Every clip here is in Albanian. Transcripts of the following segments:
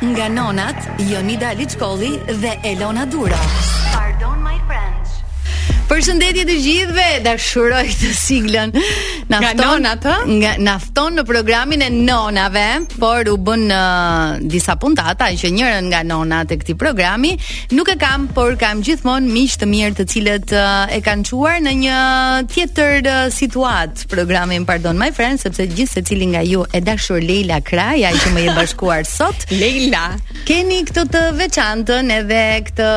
Nga nonat Jonida Liçkolli dhe Elona Duro. Pardon my French. Përshëndetje të gjithëve, dashuroj këtë siglën. Na nga fton, nonat, ë? Nga na fton në programin e nonave, por u bën uh, disa puntata që njërën nga nonat e këtij programi nuk e kam, por kam gjithmonë miq të mirë të cilët uh, e kanë çuar në një tjetër uh, situatë programin Pardon My French sepse gjithsecili nga ju e dashur Leila Kraja që më je bashkuar sot. Leila, keni këtë të veçantën edhe këtë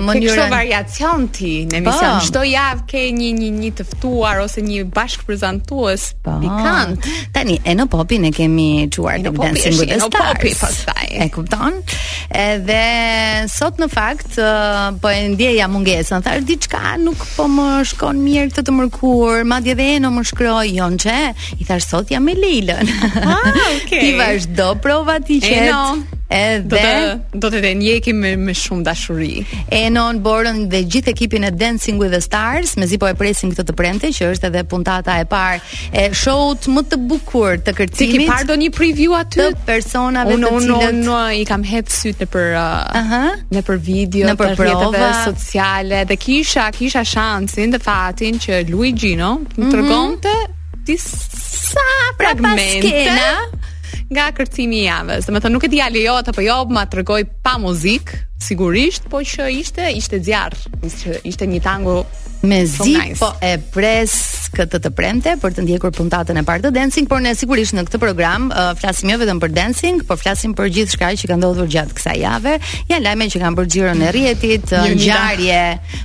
mënyrë. Kështu variacion ti në po. emision. Çdo javë ke një një një të ftuar ose një bashkëprezantues po. pikant. Tani Eno Popin e kemi çuar te Dancing with the Stars. E kupton? Edhe sot në fakt po e ndjeja mungesën. Thashë diçka nuk po më shkon mirë këtë të mërkur, madje dhe Eno më shkroi Jonçe. I thashë sot jam me Leilën. Ah, okay. Ti vazhdo provat i qetë. Eno. Edhe do të do të ndjekim me, me shumë dashuri. Enon, Borën dhe gjithë ekipin e Dancing with the Stars, mezi po e presim këtë të premte që është edhe puntata e parë e show-ut më të bukur të kërcimit. Ti ke parë ndonjë preview aty të personave unë, të cilët unë unë unë i kam hedh sytë nëpër uh, aha uh, nëpër video nëpër rrjete sociale dhe kisha kisha shansin dhe fatin që Luixhino mm -hmm. më tregonte disa fragmente nga kërcimi i javës. Domethënë nuk e di a lejohet apo jo, ma tregoi pa muzikë, sigurisht, po që ishte ishte zjarr, ishte ishte një tango Mezi nice. po e pres këtë të premte për të ndjekur puntatën e parë të dancing, por ne sigurisht në këtë program uh, flasim jo vetëm për dancing, por flasim për gjithçka që ka ndodhur gjatë kësaj jave, lajme që kanë bërë xhiron e rrjetit, uh, ngjarje,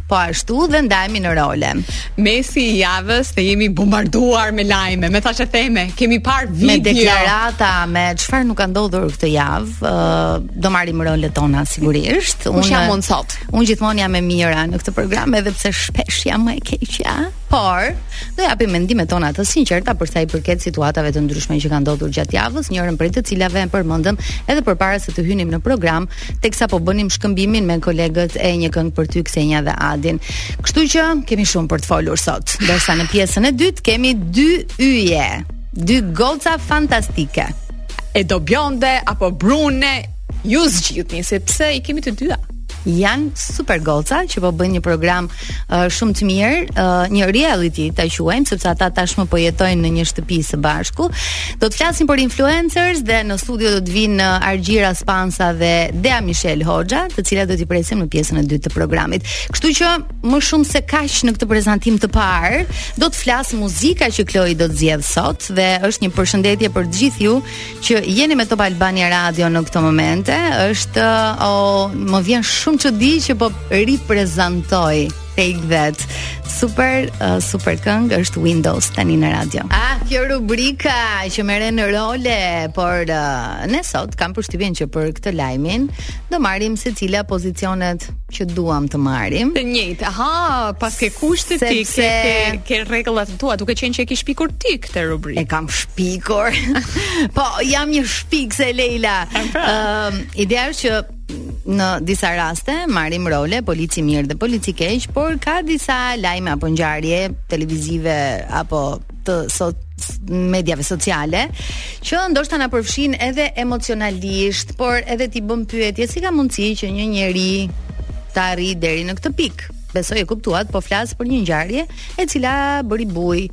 po ashtu dhe ndahemi në role. Mesi i javës dhe jemi bombarduar me lajme, me thashetheme, kemi parë video. Me deklarata, me çfarë nuk ka ndodhur këtë javë, uh, do marrim rolet tona sigurisht. Unë jam unë sot. Unë gjithmonë jam e mira në këtë program edhe pse shpesh jam më e keqja, por do japim mendimet tona të sinqerta për sa i përket situatave të ndryshme që kanë ndodhur gjatë javës, njërën prej të cilave e përmendëm edhe përpara se të hynim në program, teksa po bënim shkëmbimin me kolegët e një këngë për ty Ksenja dhe Adin. Kështu që kemi shumë për të folur sot, ndërsa në pjesën e dytë kemi dy yje, dy goca fantastike. E do bjonde apo brune Ju zgjidhni sepse i kemi të dyja janë super goca që po bëjnë një program uh, shumë të mirë, uh, një reality ta quajmë sepse ata tashmë po jetojnë në një shtëpi së bashku. Do të flasim për influencers dhe në studio do të vinë uh, Argjira Spansa dhe Dea Mishel Hoxha, të cilat do t'i presim në pjesën e dytë të programit. Kështu që më shumë se kaq në këtë prezantim të parë, do të flasë muzika që Kloi do të zgjedhë sot dhe është një përshëndetje për të gjithë ju që jeni me Top Albania Radio në këto momente, është o më vjen shumë çudi që po riprezantoj Take That. Super uh, super këngë është Windows tani në radio. Ah, kjo rubrika që merren në role, por uh, ne sot kam përshtypjen që për këtë lajm do marrim secila pozicionet që duam të marrim. Të njëjtë. Aha, pas ke kushtet ti, ke ke, ke rregullat tua, duke qenë që e ke shpikur ti këtë rubrikë. E kam shpikur. po, jam një shpikëse Leila. Ëm, pra. uh, ideja është që në disa raste marrim role polici mirë dhe polici keq, por ka disa lajme apo ngjarje televizive apo të sot mediave sociale që ndoshta na përfshin edhe emocionalisht, por edhe të bën pyetje si ka mundësi që një njeri të arrijë deri në këtë pikë. Besoj e kuptuat, po flas për një ngjarje e cila bëri bujë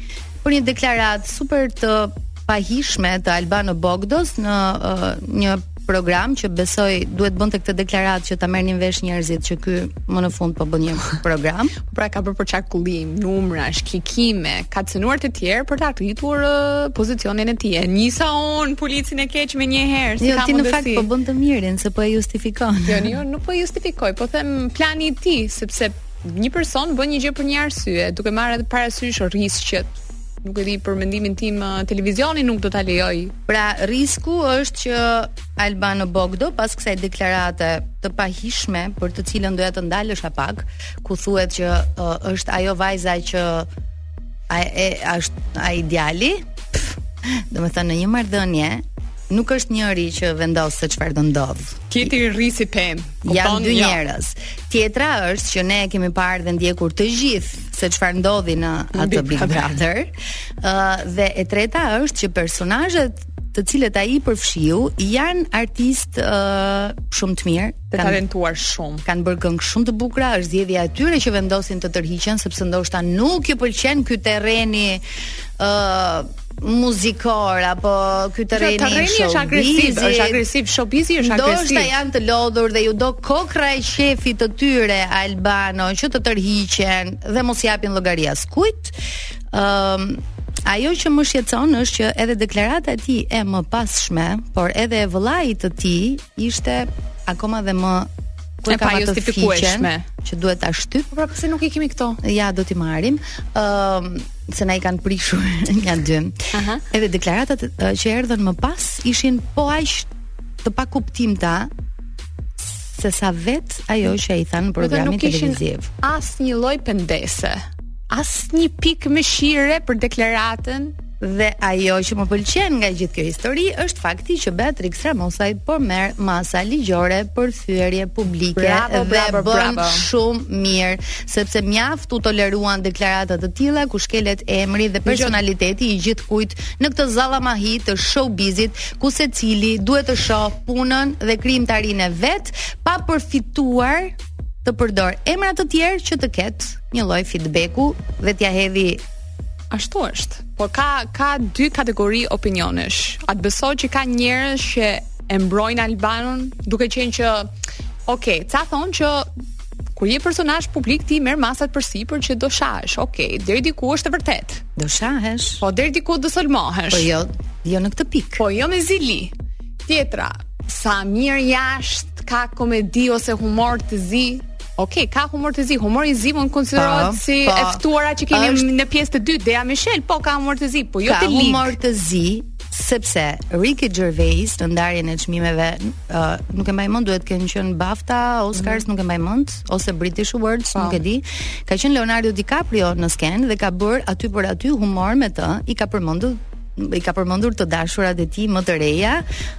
për një deklaratë super të pahijshme të Albano Bogdos në uh, një program që besoj duhet të bënte këtë deklaratë që ta merrnin vesh njerëzit që ky më në fund po bën një program. pra ka bërë për qarkullim, numra, shikime, ka cënuar të tjerë për të arritur uh, pozicionin e tij. Nisa unë policin e keq menjëherë, si jo, ka mundësi. Jo, ti në fakt po bën të mirin se po e justifikon. jo, jo, nuk po e justifikoj, po them plani i tij sepse Një person bën një gjë për një arsye, duke marrë edhe parasysh rrisqet. Nuk e di për mendimin tim televizioni nuk do ta lejoj. Pra risku është që Albano Bogdo pas kësaj deklarate të pahijshme për të cilën doja të ndalesha pak, ku thuhet që uh, është ajo vajza që A e është ai djali? Domethënë në një marrëdhënie nuk është njëri që vendos se çfarë do ndodh. E ti rri si pemë. Janë dy jo. njerëz. Tjetra është që ne e kemi parë dhe ndjekur të gjithë se çfarë ndodhi në atë Big Brother. Ëh uh, dhe e treta është që personazhet të cilët ai përfshiu janë artistë uh, shumë të mirë, Të talentuar shumë. Kanë bërë këngë shumë të bukura, është zgjedhja e tyre që vendosin të tërhiqen sepse ndoshta nuk ju pëlqen ky terreni ë uh, muzikor apo ky terreni është terreni është agresiv, është agresiv, showbizi është agresiv. Ndoshta janë të lodhur dhe ju do kokrra e qejfit të tyre Albano që të tërhiqen dhe mos japin llogari askujt. Ëm um, Ajo që më shqetëson është që edhe deklarata e tij e mëpasshme, por edhe e vëllait të tij, ishte akoma dhe më ku e ka atë fiqen që duhet ta shtyp. Po pra pse nuk i kemi këto? Ja do t'i marrim. Ëm uh, se na i kanë prishur nga dy. Aha. Edhe deklaratat uh, që erdhën më pas ishin po aq të pakuptimta sesa vetë ajo që ai tha në programin televiziv. Asnjë lloj pendese, asnjë pikë mëshire për deklaratën Dhe ajo që më pëlqen nga gjithë kjo histori është fakti që Beatriksa Ramosaj po merr masa ligjore për fyerje publike bravo, dhe bravo, bën bravo. shumë mirë, sepse mjaft u toleruan deklarata të tilla ku shkelet emri dhe personaliteti i gjithkujt në këtë zallamahi të showbizit, ku secili duhet të shohë punën dhe krijimtarinë e vet pa përfituar të përdorë emra të tjerë që të ketë një lloj feedbacku dhe t'ia hedhi Ashtu është. Por ka ka dy kategori opinionesh. A e beson që ka njerëz që e mbrojnë Albanon duke qenë që ok, ca thonë që kur je personazh publik ti merr masat përsipër që do shahesh. Ok, deri diku është e vërtetë. Do shahesh. Po deri diku do sulmohesh. Po jo, jo në këtë pikë. Po jo me zili. Tjetra, sa mirë jashtë ka komedi ose humor të zi, Ok, ka humor të zi. Humor i zi mund konsiderohet si pa, e ftuara që keni është... në pjesë të dytë, Dea Mishel, po ka humor të zi, po jo kaq të lig. Ka humor të zi, sepse Ricky Gervais në ndarjen e çmimeve uh, nuk e mbaj mend duhet të kenë qenë BAFTA, Oscars mm. nuk e mbaj mend ose British Awards, pa. Po. nuk e di. Ka qenë Leonardo DiCaprio në skenë dhe ka bërë aty për aty humor me të, i ka përmendur i ka përmendur të dashurat e tij më të reja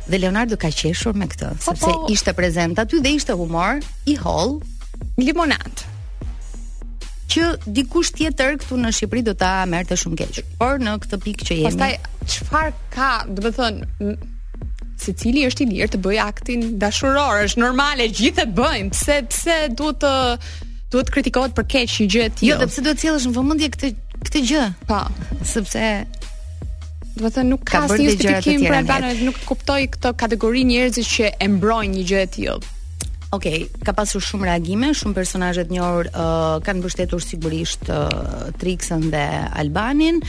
dhe Leonardo ka qeshur me këtë, po, sepse po. ishte prezent aty dhe ishte humor, i hollë limonat që dikush tjetër këtu në Shqipëri do ta merrte shumë keq. Por në këtë pikë që jemi. Pastaj çfarë ka, domethënë, secili është i lirë të bëjë aktin dashuror, është normale, gjithë e bëjnë, pse pse duhet të duhet të kritikohet për keq një gjë e tillë. Jo, dhe pse duhet të sjellësh në vëmendje këtë këtë gjë? Po, sepse domethënë nuk ka asnjë justifikim për Albanon, nuk kuptoj këtë kategori njerëzish që e mbrojnë një gjë të tillë. Ok, ka pasur shumë reagime, shumë personazhe të njohur uh, kanë mbështetur sigurisht uh, Trixën dhe Albanin.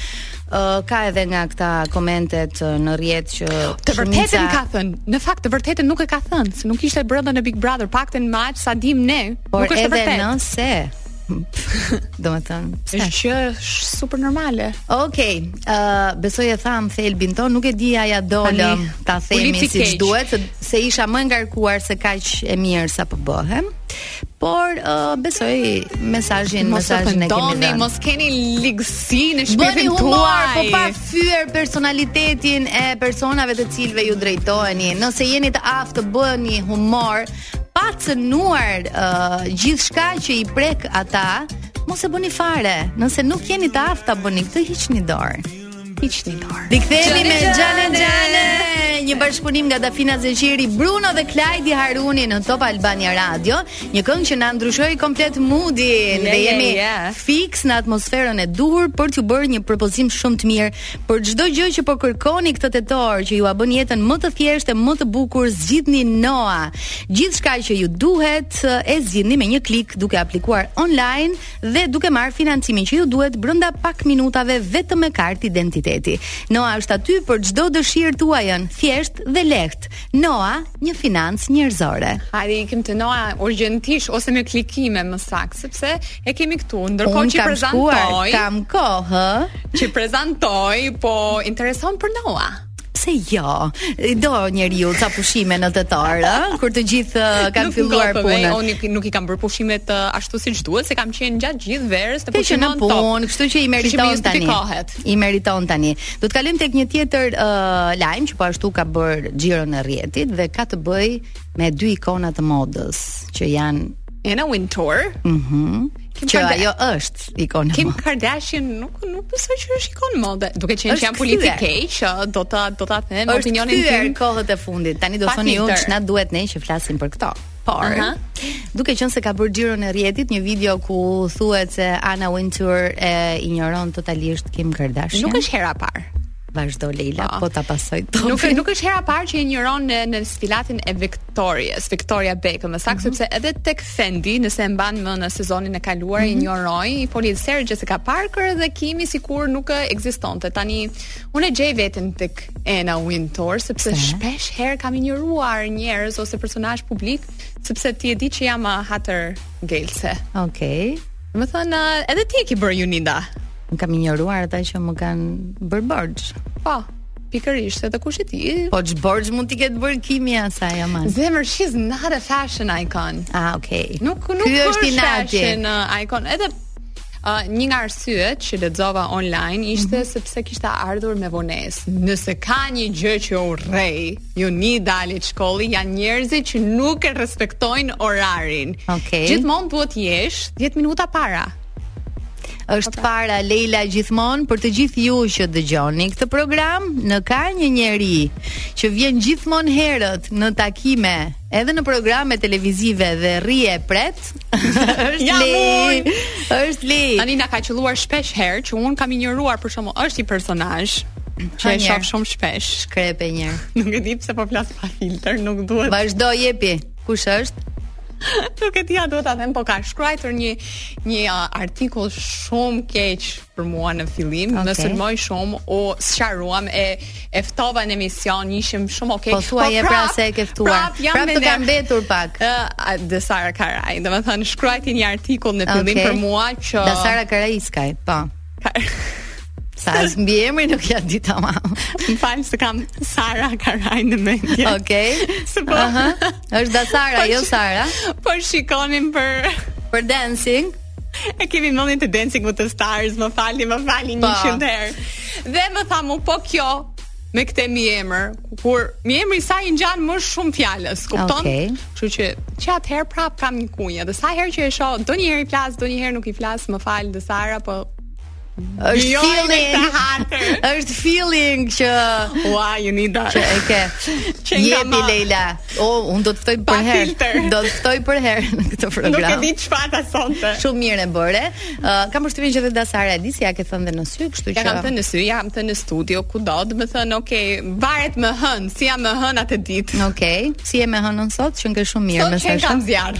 Uh, ka edhe nga këta komentet uh, në rrjet që të vërtetën ka thënë. Në fakt të vërtetën nuk e ka thënë, se nuk ishte brenda në Big Brother, paktën me aq sa dimë ne. Por nuk është e vërtetë. Nëse Domethënë Është që është super normale Okej uh, Besoj e thamë thelbin tonë Nuk e di a ia dolëm Ta themi siç duhet se, se jam e ngarkuar Se kaq e mirë sa po bëhem Por uh, besoj mesazhin mesazhin e kemi dhënë. Mos keni ligësi në shpirtin tuaj. Bëni humor, po pa fyer personalitetin e personave të cilëve iu drejtoheni. Nëse jeni të aftë të bëni humor, pa cënuar uh, gjithçka që i prek ata, mos e bëni fare. Nëse nuk jeni të aftë ta bëni këtë, hiqni dorë. Hiqni dorë. Rikthehemi me Xhane Xhane, një bashkëpunim nga Dafina Zeqiri, Bruno dhe Klajdi Haruni në Top Albania Radio, një këngë që na ndryshoi komplet moodin yeah, dhe jemi yeah, yeah. fiks në atmosferën e duhur për t'ju bërë një propozim shumë të mirë Për çdo gjë që po kërkoni këtë tetor që jua bën jetën më të thjeshtë e më të bukur, zgjidhni Noa. Gjithçka që ju duhet e zgjidhni me një klik duke aplikuar online dhe duke marrë financimin që ju duhet brenda pak minutave vetëm me kartë identiteti. Noa është aty për çdo dëshirë tuajën, thjesht dhe lehtë. Noa, një financë njerëzore. Hajde ikim te Noa urgjentisht ose me klikime më saktë, sepse E kemi këtu, ndërkohë që prezantoj. Kam kohë. Që prezantoj, po intereson për Noa pse jo? I do njeriu ca pushime në tetor, ë, kur të gjithë kanë filluar punën. Unë nuk, nuk i kam bërë pushimet ashtu siç duhet, se kam qenë gjatë gjithë verës të pushimon top. Në punë, kështu që i meriton tani. I meriton tani. Do të kalojmë tek një tjetër uh, lajm që po ashtu ka bërë xhiron e rrjetit dhe ka të bëjë me dy ikona të modës që janë Anna Wintour. Mhm. Mm Kim që ajo është ikonë Kim mode. Kardashian nuk nuk besoj që është ikonë mode, duke qenë që janë politikë që do ta do ta them opinionin tim. Është kohët e fundit. Tani do thoni ju ç'na duhet ne që flasim për këto. Por, uh -huh. duke qenë se ka bërë xhiron e rrjetit një video ku thuhet se Anna Wintour e injoron totalisht Kim Kardashian. Nuk është hera parë. Vazhdo Lejla, po, po ta pasoj topin. Nuk nuk është hera parë që e injoron në në sfilatën e Victorias, Victoria Beckham, më saktë mm -hmm. sepse edhe tek Fendi, nëse e mban mend në sezonin e kaluar mm -hmm. injoroi i foli Sarah Jessica Parker dhe Kimi sikur nuk ekzistonte. Tani unë e gjej veten tek Anna Wintour sepse Se? shpesh herë kam injoruar njerëz ose personazhe publike sepse ti e di që jam hatërngelëse. Okej. Okay. Do të thonë edhe ti e ke bërë Junida. Unë kam injoruar ata që më kanë bërë borxh. Po. Pikërisht, edhe kush e di? Po ç'borxh mund t'i ketë bërë Kimi asaj aman? Zemër, she's not a fashion icon. Ah, okay. Nuk nuk Ky është i fashion uh, icon. Edhe Uh, një nga arsyet që lexova online ishte mm -hmm. sepse kishte ardhur me vonesë. Nëse ka një gjë që urrej, Junida Litshkolli janë njerëzit që nuk e respektojnë orarin. Okej. Okay. Gjithmonë duhet të jesh 10 minuta para. Është para Lejla gjithmonë për të gjithë ju që dëgjoni këtë program, në ka një njeri që vjen gjithmonë herët në takime Edhe në programe televizive dhe rri e pret. është ja, lej. Është lej. Tani na ka qelluar shpesh herë që unë kam injoruar për shkak se është një personazh që e shoh shumë shpesh. Shkrep e një. Nuk e di pse po flas pa filter, nuk duhet. Vazhdo jepi. Kush është? Nuk e di a duhet ta them, po ka shkruar një një uh, artikull shumë keq për mua në fillim, okay. Më sulmoi shumë, u sqaruam e e ftova në emision, ishim shumë okay. Po thua po je pra se e ke ftuar. Prap, jam prap të kam mbetur pak. Ë, uh, Dasara Karaj, domethënë shkruajti një artikull në fillim okay. për mua që Dasara Karaiskaj, po. Se as mbiemrin nuk ia di tamam. Më fal se kam Sara Karaj në mendje. Okej. Okay. Së po. Uh -huh. Është Dasara, jo Sara. Po shikonim për për Dancing. E kemi mëllin te Dancing with the Stars, më falni, më falni një po. qind herë. Dhe më tha mu, po kjo, me këtë mbiemër, kur mbiemri i saj i ngjan më shumë fjalës, kupton? Okay. Që që, që atë herë prap kam një kunj, dhe sa herë që e shoh, ndonjëherë i flas, ndonjëherë nuk i flas, më fal, Dasara, po Është feeling të hatër. Është feeling që ua ju ni da. Që e ke. Qen ka ma. Leila. O, oh, unë do të ftoj përherë. Do të ftoj përherë në këtë program. Nuk e di çfarë tha sonte. Shumë mirë e bëre. Uh, kam përshtypjen që vetë Dasara e di se ia ke thënë dhe në sy, kështu që. Ia kam thënë në sy, ia kam thënë në studio, kudo, domethënë, okay, varet me hënë, si jam me hënë atë ditë. Okay. Si je me hënën sot? Qenke shumë mirë, me sa shoh. Sot zjarr.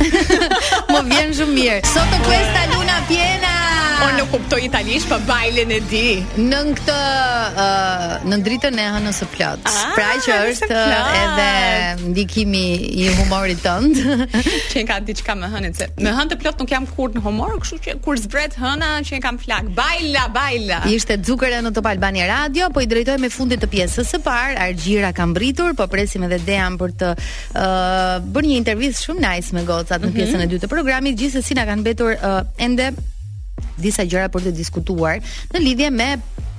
Më vjen shumë mirë. Sotto questa luna piena. Unë nuk kuptoj italisht, pa po Bailën e di. Në këtë, uh, në dritën e hënës së plotë. Ah, pra qenka edhe ndikimi i humorit tënd. Qenka diçka me hënën, se me hënë të plotë nuk jam kurrë në humor, kështu Që kur zbret hëna që e kam flakë. Baila, baila. Ishte Zucchero në Top Albania Radio, po i drejtohemi fundit të pjesës së parë, Argjira ka mbërritur, po presim edhe Dean për të uh, bërë një intervistë shumë nice me gocat në mhm. pjesën e dytë të programit, gjithsesi na kanë mbetur uh, ende disa gjëra për të diskutuar në lidhje me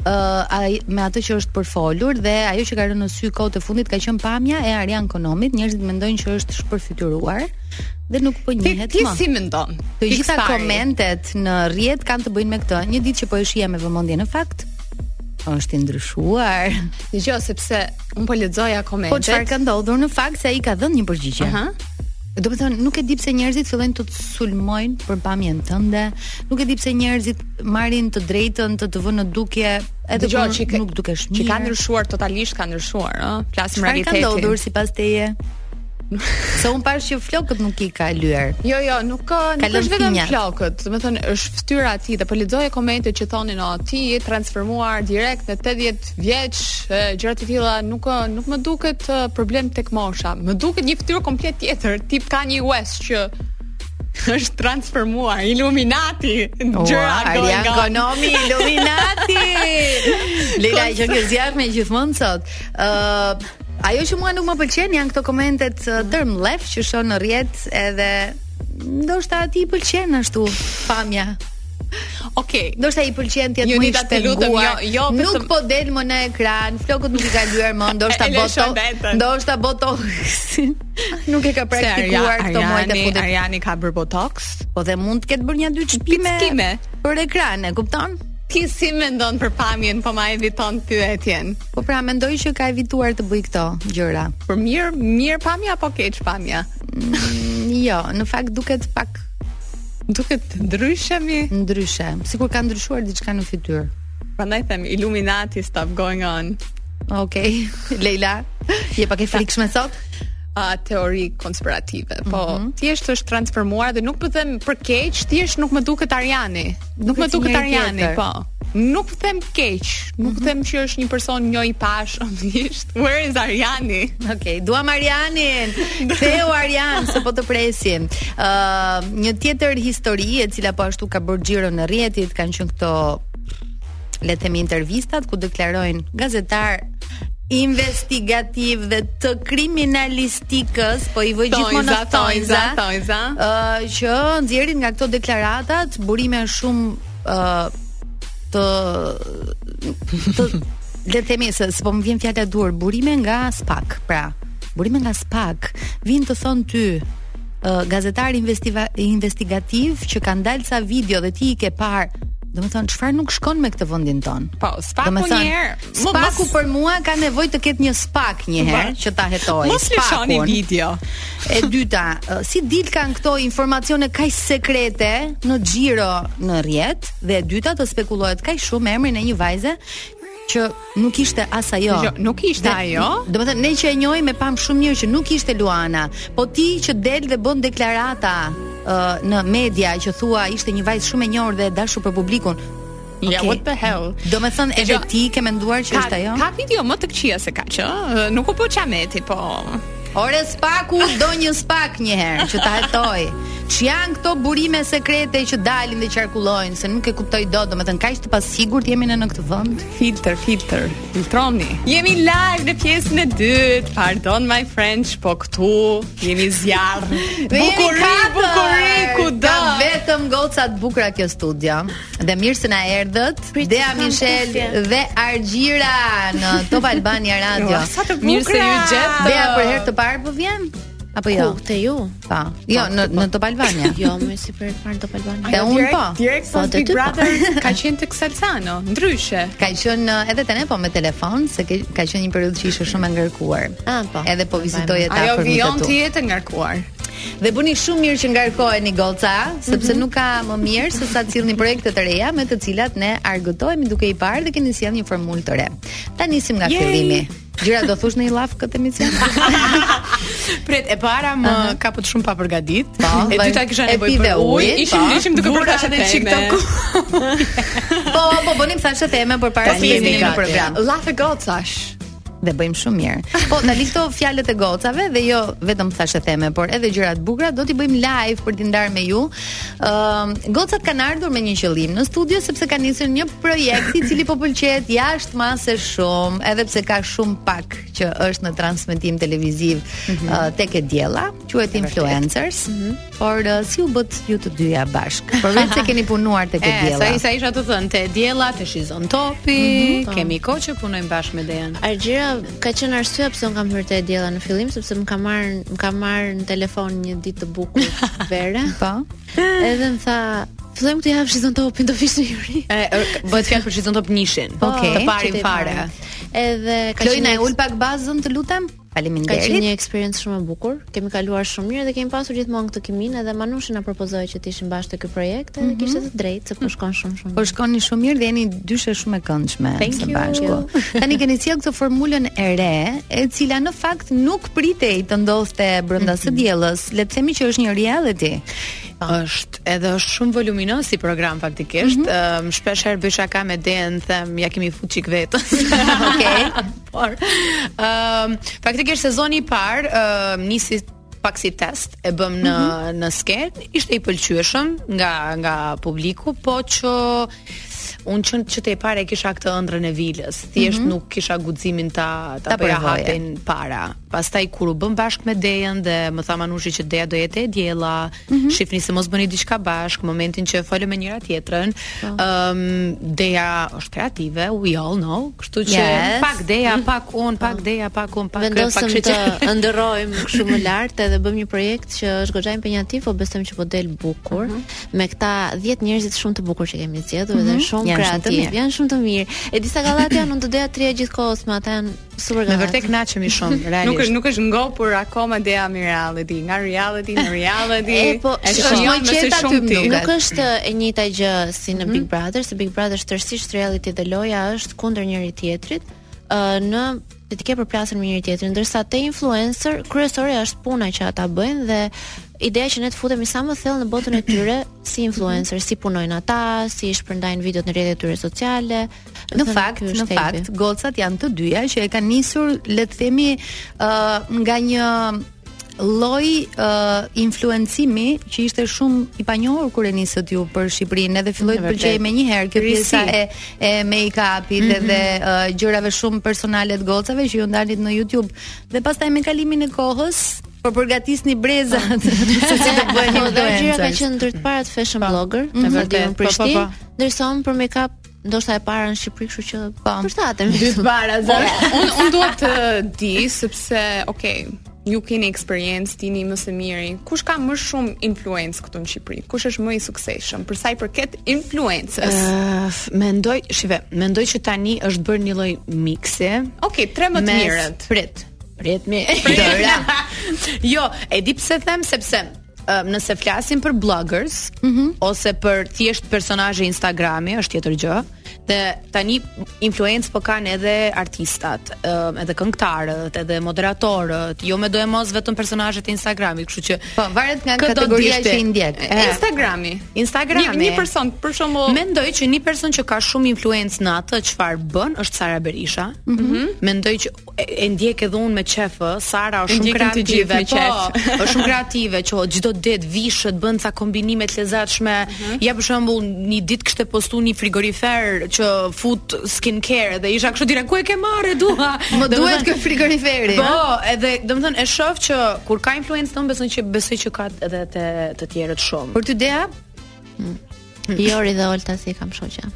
uh, ai me atë që është përfolur dhe ajo që ka rënë në sy kohët e fundit ka qenë pamja e Arjan Konomit, njerëzit mendojnë që është shpërfytyruar. dhe nuk po njihet më. Ti si mendon? Të gjitha komentet në rrjet kanë të bëjnë me këtë. Një ditë që po e shihja me vëmendje në fakt, është i ndryshuar. Jo, sepse unë po lexoja komentet. Po çfarë ka ndodhur në fakt se ai ka dhënë një përgjigje. Aha. Uh -huh. Domethënë, nuk e di pse njerëzit fillojnë të sulmojnë për pamjen tënde, nuk e di pse njerëzit marrin të drejtën të të vënë në dukje edhe Jo, kur nuk dukesh mirë. Që ka ndryshuar totalisht, ka ndryshuar, ëh. Flasim realitetin. Çfarë ka ndodhur sipas teje? Se unë pashë që flokët nuk i ka lyer. Jo, jo, nuk ka, nuk ka lënë është vetëm thinjat. flokët. Domethënë është fytyra e tij dhe po lexoja komentet që thonin o ti je transformuar direkt në 80 vjeç, e, gjëra të tilla nuk ë, nuk më duket ë, problem tek mosha. Më duket një fytyrë komplet tjetër, tip Kanye West që është transformuar, Illuminati, gjëra Ua, going Arjan on. Konomi Illuminati. Leila qenke zjarr me gjithmonë sot. Ë, Ajo që mua nuk më pëlqen janë këto komentet uh, tërmllef që sheh në rrjet edhe ndoshta atij i pëlqen ashtu pamja. Ok, ndoshta i pëlqen ti atë më të lutem, jo, jo, vetëm... nuk po del më në ekran, flokët nuk i ka lyer më, ndoshta boto, ndoshta boto. nuk e ka praktikuar këto muajt e fundit. Ariani ka bërë botox, po dhe mund të ketë bërë një dy shpime për ekran, e kupton? Ti si mendon për pamjen, po ma eviton pyetjen. Po pra, mendoj që ka evituar të bëjë këto gjëra. Por mirë, mirë pamja apo keq pamja? Mm, jo, në fakt duket pak duket ndryshe mu. Ndryshe, sikur ka ndryshuar diçka në fytyrë. Prandaj them Illuminati stuff going on. Okej, okay. Leila, je pak e frikshme sot? a teori konspirative. Po, mm -hmm. thjesht është transformuar dhe nuk po them për keq, thjesht nuk më duket Ariani. Nuk më duket Ariani, po. Nuk them keq, nuk mm -hmm. them që është një person jo i pashëm, thjesht. Where is Ariani? Okej, okay, duam Arianin. Kthehu Arian, se po të presim. Ë, uh, një tjetër histori e cila po ashtu ka bërë xhiron e rrjetit, kanë qenë këto le të themi intervistat ku deklarojnë gazetarë investigativë dhe të kriminalistikës, po i vë gjithmonë në thonjëza, thonjëza, uh, që nxjerrin nga këto deklaratat burime shumë uh, të të le të themi se s'po më vjen fjala e duhur, burime nga spak, pra. Burime nga spak vijnë të thonë ty uh, gazetarë investigativë që kanë dalë ca video dhe ti i ke parë Domethënë, çfarë nuk shkon me këtë vendin tonë? Po, spaku një herë. Spaku mos... për mua ka nevojë të ketë një spak një herë që ta hetojë. Mos lëshoni video. E dyta, si dilkan këto informacione kaq sekrete në xhiro në rrjet, dhe e dyta të spekulohet kaq shumë emrin e një vajze që nuk ishte as ajo. Jo, nuk ishte ajo. Domethënë ne që e njohim e pamë shumë mirë që nuk ishte Luana, po ti që del dhe bën deklarata uh, në media që thua ishte një vajzë shumë e njohur dhe e dashur për publikun. Okay. Yeah, what the hell. Domethënë edhe ti ke menduar që ka, është ajo? Ka video më të këqia se kaq, nuk u bo qameti, po Ore spaku do një spak një herë që ta hetojë. Ç'janë këto burime sekrete që dalin dhe qarkullojnë se nuk e kuptoj dot, domethënë kaq të pasigurt jemi në në këtë vend. Filter, filter, filtroni. Jemi live në pjesën e dytë. Pardon my French, po këtu jemi zjarr. Dhe jemi Bukuri, katër. bukuri kudo. Ka vetëm goca të bukura kjo studio. Dhe mirë se na erdhët. Dea Michel dhe Argjira në Top Albania Radio. Mirë se ju gjeta. Dea për herë të parë po vjen. Apo jo? Këtu te ju? Po. Jo, në në Top Albania. Jo, më fal, për herë të parë Top Albania. Te unë po. Direkt po, pas Big Brother ka qenë tek Salsano, ndryshe. Ka qenë edhe te ne po me telefon, se ke, ka qenë një periudhë që ishte shumë e ngarkuar. Ah, po. Edhe po vizitoi atë. Po,. Ajo vijon të jetë e ngarkuar. Dhe bëni shumë mirë që ngarkoheni goca, sepse mhm. nuk ka më mirë se sa të sillni projekte të reja me të cilat ne argëtohemi duke i parë dhe keni sjellë një formulë të re. Ta nisim nga fillimi. Gjira, do thush nji llaf këtë emision. Pret e para më uh -huh. kapët shumë pa përgatitur. Po, e dyta kisha nevojë për ujë. Ishim po. ishim duke bërë thashetheme çik. Po, po bënim thashetheme përpara se të hynim në program. Llafe gocash. dhe bëjmë shumë mirë. Po tani këto fjalët e gocave dhe jo vetëm thashetheme, por edhe gjëra të bukura do t'i bëjmë live për t'i ndarë me ju. Ëm ehm, uh, gocat kanë ardhur me një qëllim në studio sepse kanë nisur një projekt i cili po pëlqehet jashtë mase shumë, edhe pse ka shumë pak që është në transmetim televiziv mm -hmm. uh, tek e diella, quhet influencers. Mm -hmm. Por uh, si u bëtë ju të dyja bashk? Përveç se keni punuar tek e diella. Sa sa isha duke thënë te diella, te She's On Topi, mm -hmm, kemi kohë që punojmë bashkë me Dean. Argjira ka qenë arsyeja pse un kam hyrë te diella në fillim sepse më ka marr më ka marr në telefon një ditë të bukur vere. Po. Edhe më tha Fillojmë këtë javë She's On Topin, do vish në juri. Bëhet fjalë për She's On Top njëshin. Po, okay, të parin fare. Edhe ka qenë Klajdi, na e ul pak bazën, të lutem. Faleminderit. Ka qenë një eksperiencë shumë e bukur. Kemi kaluar shumë mirë dhe kemi pasur gjithmonë këtë kimin edhe Manushi na propozoi që të ishim bashkë te ky projekt dhe mm -hmm. kishte të drejtë se po shkon shumë shumë. Po shkoni shumë mirë dhe jeni dyshe shumë e këndshme së bashku. Tani keni sjell këtë formulën e re, e cila në fakt nuk pritej të ndodhte brenda mm -hmm. së mhm. diellës. Le të themi që është një reality është edhe është shumë voluminoz si program faktikisht. Mm -hmm. um, shpesh herë bëj shaka me Dean, them ja kemi fut çik vetes. Okej. Okay. Por, ëm um, faktikisht sezoni i parë um, nisi pak si test e bëmë në mm -hmm. në skenë, ishte i pëlqyeshëm nga nga publiku, po që unë që që te i pari e kisha këtë ëndrrën e vilës, thjesht mm -hmm. nuk kisha guximin ta ta, ta bëja hapin para. Pastaj kur u bëmë bashkë me Dean dhe më tha Manushi që Dea do jetë te e diella, Mm -hmm. Shifni se mos bëni diçka bashkë, momentin që folëm me njëra tjetrën. Ëm, po. oh. um, Dea është kreative, we all know, kështu që yes. pak Dea, mhm. pak un, pak oh. Dea, pak un, pak kë, pak çeçë. Vendosëm të ëndërrojmë shumë lart edhe bëmë një projekt që është goxha impenjativ, po besojmë që po del bukur mm -hmm. me këta 10 njerëzit shumë të bukur që kemi zgjedhur mm -hmm. dhe mhm. shumë kreativ, janë shumë të mirë. E di sa gallatë janë ne të dyja rrimë gjithë kohës me ata, janë Super Me vërtet kënaqemi shumë, realisht. Nuk është nuk është ngopur akoma Dea me reality, nga reality në reality. e po, është shumë më e qetë aty nuk, nuk është e njëjta gjë si në mhm. Big Brother, se Big Brother është tërësisht reality dhe loja është kundër njëri tjetrit. ë uh, në të të ke përplasen me njëri tjetrin, ndërsa te influencer kryesore është puna që ata bëjnë dhe ideja që ne të futemi sa më thellë në botën e tyre si influencer, si punojnë ata, si shpërndajnë videot në rrjetet e tyre sociale, Në fakt, në fakt, gocat janë të dyja që e kanë nisur, le të themi, ë uh, nga një lloj uh, influencimi që ishte shumë i panjohur kur e nisët ju për Shqipërinë, edhe filloi të pëlqej menjëherë kjo pjesa e e make-upit mm -hmm. dhe uh, gjërave shumë personale të gocave që ju ndanit në YouTube. Dhe pastaj me kalimin e kohës, po përgatisni brezat ah. se si të bëhen influencer. Po, dhe Gjira ka qenë ndër të parat fashion po. blogger, me të vërtetë në po, po, Prishtinë, ndërsa për make-up ndoshta e para në Shqipëri, kështu që po. Për sa atë? Dy të para, po, zot. Unë unë dua të di sepse, okay, ju keni eksperiencë, dini më së miri. Kush ka më shumë influencë këtu në Shqipëri? Kush është më i suksesshëm për sa i përket influencës? Uh, mendoj, shive, mendoj që tani është bërë një lloj miksi. Okej, tre më të mirët. Prit. Prit me. jo, e di pse them sepse nëse flasim për bloggers mm -hmm. ose për thjesht personazhe Instagrami është tjetër gjë. Dhe tani influencë po kanë edhe artistat, edhe këngëtarët, edhe moderatorët, jo medoemos vetëm personazhet e Instagramit, kështu që po varet nga kategoria që i ndjek. Instagrami. Instagrami. Një, një person për shembull mendoj që një person që ka shumë influencë në atë çfarë bën është Sara Berisha. Mm -hmm. Mendoj që e ndjek edhe unë me qef, Sara është shumë kreative, po, është shumë kreative që çdo ditë vishet bën ca kombinime të lezetshme. Uh mhm. -huh. Ja për shembull, një ditë kishte postuar një frigorifer që fut skincare dhe isha kështu direkt ku e ke marrë dua. Më duhet ky frigoriferi. Po, edhe domethënë e shoh që kur ka influencë te ne besoj që besoj që ka edhe te të tjerët shumë. Për ty Dea? Hmm. Jori dhe Olta se i kam shoqe.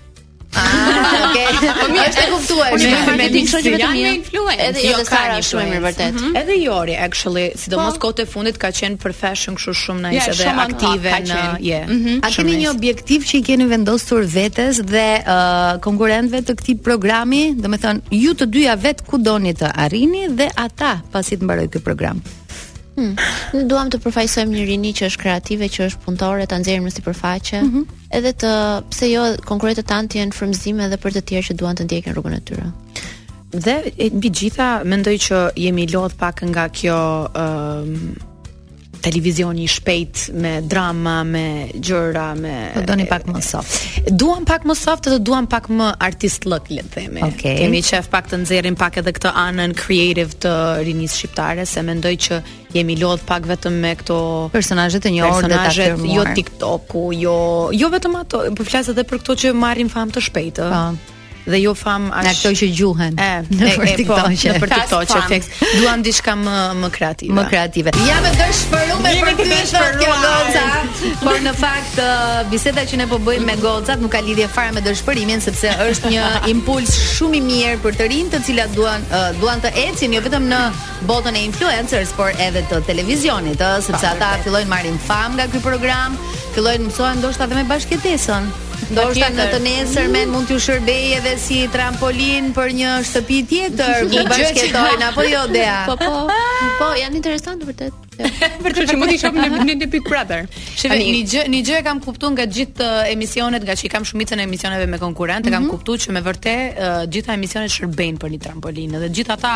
Okej. Po mirë, është e kuptuar. Unë kam me ditë që vetëm një influencë. Edhe jo ka një shumë mirë vërtet. Mhm. Edhe Jori actually, sidomos po. kohët e fundit ka qenë për fashion kështu shumë na ishte dhe aktive në je. Mhm. A keni një objektiv që i keni vendosur vetes dhe uh, konkurrentëve të këtij programi, domethënë ju të dyja vet ku doni të arrini dhe ata pasi të mbaroj ky program. Hmm. Ne duam të përfaqësojmë një rini që është kreative, që është punëtore, ta nxjerrim në sipërfaqe. Mm -hmm. edhe të pse jo konkurrentët tanë të jenë frymëzim edhe për të tjerë që duan të ndjekin rrugën e tyre. Dhe e, mbi të gjitha mendoj që jemi lodh pak nga kjo ë televizioni i shpejt me drama, me gjëra, me Po doni pak më soft. Duam pak më soft dhe duam pak më artist look, le të themi. Okej. Kemi qef pak të nxjerrim pak edhe këtë anën creative të rinisë shqiptare, se mendoj që jemi lodh pak vetëm me këto personazhe të njohur dhe të firmuar. Jo TikTok-u, jo jo vetëm ato, po flas edhe për këto që marrin famë të shpejtë. Po. Dhe jo fam as Me këto që gjuhen. E, në e, e, po, nëpër TikTok që tek duan diçka më më kreative. Më kreative. Ja me të shpëruar me për ty është kjo goca. Por në fakt biseda që ne po bëjmë me gocat nuk ka lidhje fare me dëshpërimin sepse është një impuls shumë i mirë për të rinjtë të cilat duan duan të ecin jo vetëm në botën e influencers, por edhe të televizionit, ë, sepse ata fillojnë marrin famë nga ky program, fillojnë mësohen ndoshta edhe me bashkëjetesën. Ndoshta në të nesërmen mund t'ju shërbejë edhe si trampolin për një shtëpi tjetër, ku Gjë që- bashkëjetojnë apo jo Dea. Po po. Po, janë interesantë vërtet. Për të që mund t'i shohim në në në Big Brother. Sheve, Tani, një gjë, një gjë e kam kuptuar nga gjithë uh, emisionet, ngaqë i kam shumicën e emisioneve me konkurrentë, e kam kuptuar që me vërtet uh, gjitha emisionet shërbejnë për një trampolinë dhe gjithë ata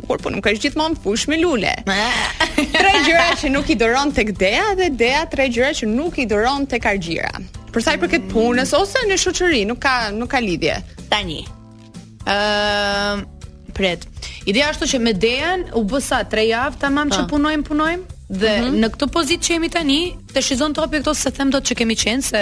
por po nuk është gjithmonë fushë me lule. tre gjëra që nuk i duron tek Dea dhe Dea tre gjëra që nuk i duron tek Argjira. Për sa i përket punës ose në shoqëri, nuk ka nuk ka lidhje. Tani. Ëm uh, pret. Ideja është që me Dean u bë sa 3 javë tamam që punojmë, punojmë dhe mm -hmm. në këtë pozitë që jemi tani, të shizon topi këto se them dot që kemi qenë se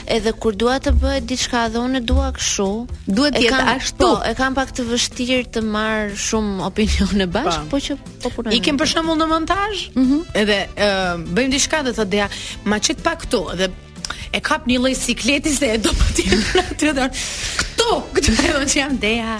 Edhe kur dua të bëhet diçka dhe unë dua kështu, duhet të jetë ashtu. Po, e kam pak të vështirë të marr shumë opinione bashkë, po. po që po punoj. Ikem për shembull në montazh, mm -hmm. edhe uh, bëjmë diçka dhe thotë Dea, ma çet pak këtu dhe e kap një lloj sikleti se e do patjetër aty do. Këtu, këtu do që jam Dea.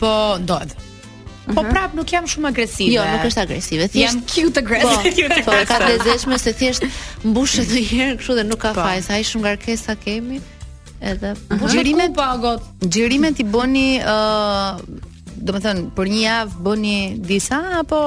po ndodh. Po mhm. prap nuk jam shumë agresive. Jo, nuk është agresive. Thjesht jam cute aggressive. Po, po ka të lezeshme se thjesht mbushet një herë kështu dhe nuk ka po. faj, sa ai shumë ngarkesa kemi. Edhe xhirimet po agot. Xhirimet i bëni ë uh, domethënë, për një javë bëni disa, apo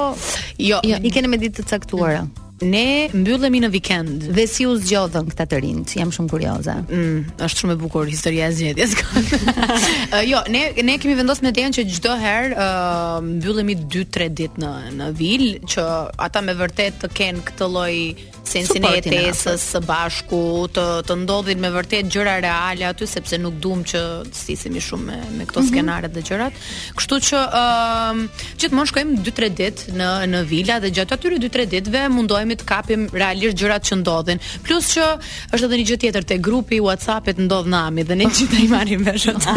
jo, jo. i keni me ditë të caktuara? Mm. Ne mbyllemi në vikend dhe si u zgjodhën këta të rinjtë? Jam shumë kurioze. Mm, është shumë e bukur historia e zgjedhjes. uh, jo, ne ne kemi vendosur me Dean që çdo herë uh, mbyllemi 2-3 ditë në në vil që ata me vërtet të kenë këtë lloj sensin e jetesës së bashku, të të ndodhin me vërtet gjëra reale aty sepse nuk duam që të stisemi shumë me me këto mm -hmm. skenaret dhe gjërat. Kështu që ë uh, gjithmonë shkojmë 2-3 ditë në në vila dhe gjatë atyre 2-3 ditëve mundohemi të kapim realisht gjërat që ndodhin. Plus që është edhe një gjë tjetër te grupi i WhatsApp-it ndodh nami dhe ne gjitha i marrim vesh aty.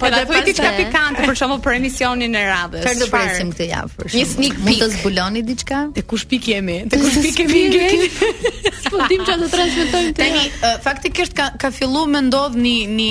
Po na thuaj diçka pikante për shembull për emisionin e radhës. Çfarë do presim këtë javë për shembull? Një sneak peek. Mund të zbuloni diçka? Te kush pikë jemi? Te kush pikë kemi ngel? Po s'dimë çfarë do transmetojmë tani. Faktikisht ka ka filluar me ndodh një një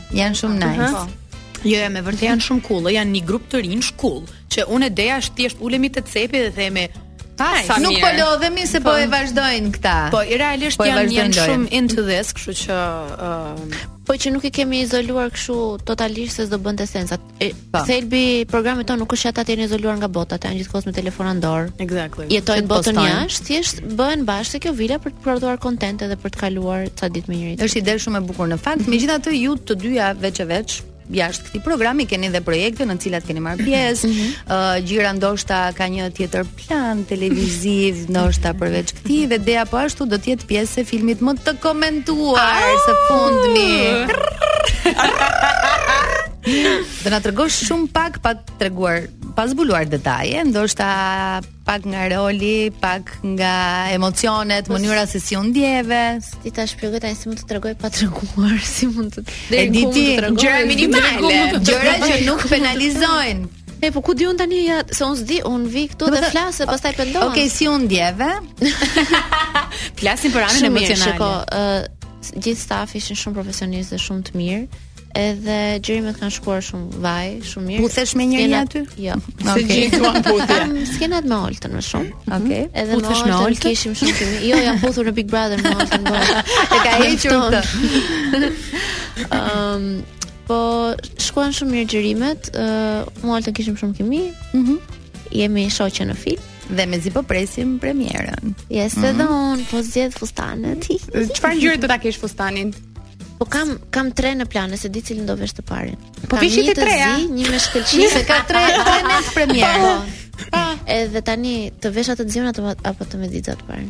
Janë shumë nice. Uh -huh. Jo, jo me vërtet janë shumë cool, janë një grup të rinjsh cool, që unë e Dea thjesht ulemi te cepi dhe themi Aj, sa nuk po lodhemi se po, po e vazhdojnë këta. Po realisht po janë janë shumë into this, kështu që uh, po që nuk i kemi izoluar kështu totalisht se s'do bënte sens. E, po. thelbi i programit tonë nuk është ata të jenë izoluar nga bota, ata janë gjithë kohës me telefonin në dorë. Exactly. Jetojnë botën jashtë, thjesht bëhen bashkë te kjo vila për të prodhuar kontent edhe për të kaluar ca ditë me njëri-tjetrin. Është ide shumë e bukur në fakt. Mhm. Megjithatë ju të dyja veç e veç jashtë këtij programi keni dhe projekte në të cilat keni marrë pjesë. Mhm. Ë Xhira ndoshta ka një tjetër plan televiziv ndoshta përveç këtij dhe Dea po ashtu do të jetë pjesë e filmit më të komentuar oh! së fundmi. Do na tregosh shumë pak pa treguar, pa zbuluar detaje, ndoshta pak nga roli, pak nga emocionet, po mënyra se si u ndjeve. Si ta shpjegoj tani si mund të tregoj pa treguar, si mund të deri ku mund të tregoj. Gjëra minimale, gjëra që nuk penalizojnë. E po ku di un tani ja se un s'di, un vi këtu dhe flas e pastaj pendohem. Okej, okay, si u ndjeve? Flasim për anën emocionale. Shumë mirë, ë gjithë stafi ishin shumë profesionistë dhe shumë të mirë. Edhe xhirimet kanë shkuar shumë vaj, shumë mirë. Puthesh me njeri aty? Jo. Se gjithë duan puthje. Kam skenat me Oltën më shumë. Mhm. Okej. Edhe me Oltën kishim shumë kimi. Jo, jam puthur në Big Brother me Oltën. E ka hequr këtë. Ëm Po shkuan shumë mirë xhirimet, ë uh, me Oltën kishim shumë kimi. Mhm. Mm Jemi shoqe në film. Dhe mezi po presim premierën. Yes, mm -hmm. edhe unë po zgjedh fustanet. Çfarë ngjyre do ta kesh fustanin? Po kam kam tre në plan, se s'di cilin do vesh të parin. Po vishi të treja. zi, një me shkëlqim, se ka tre tre premiera. Po. Pa. Edhe tani të vesh atë të ziun apo apo atë me xixa të parin.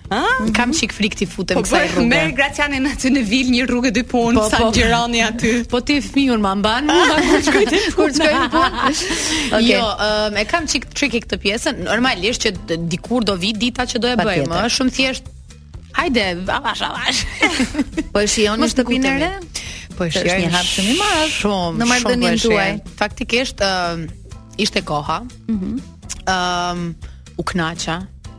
Ëh? Kam çik frikë t'i futem po, kësaj rruge. Merr Gracianon aty në vilë një rrugë dy punë, po, sa po, xhironi aty. Po ti fëmijën ma mban, më mban kur shkoj të kur shkoj në punë. Okay. Jo, um, e kam çik tricky këtë pjesën. Normalisht që dikur do vi dita që do e bëjmë, më shumë thjesht. Hajde, avash, avash. po e shijoni shtëpinë e re? Po e shijoni një hap shumë i madh. Shumë, në marrëdhënien po tuaj. Faktikisht, uh, ishte koha. Mhm. Mm um, u knaqa,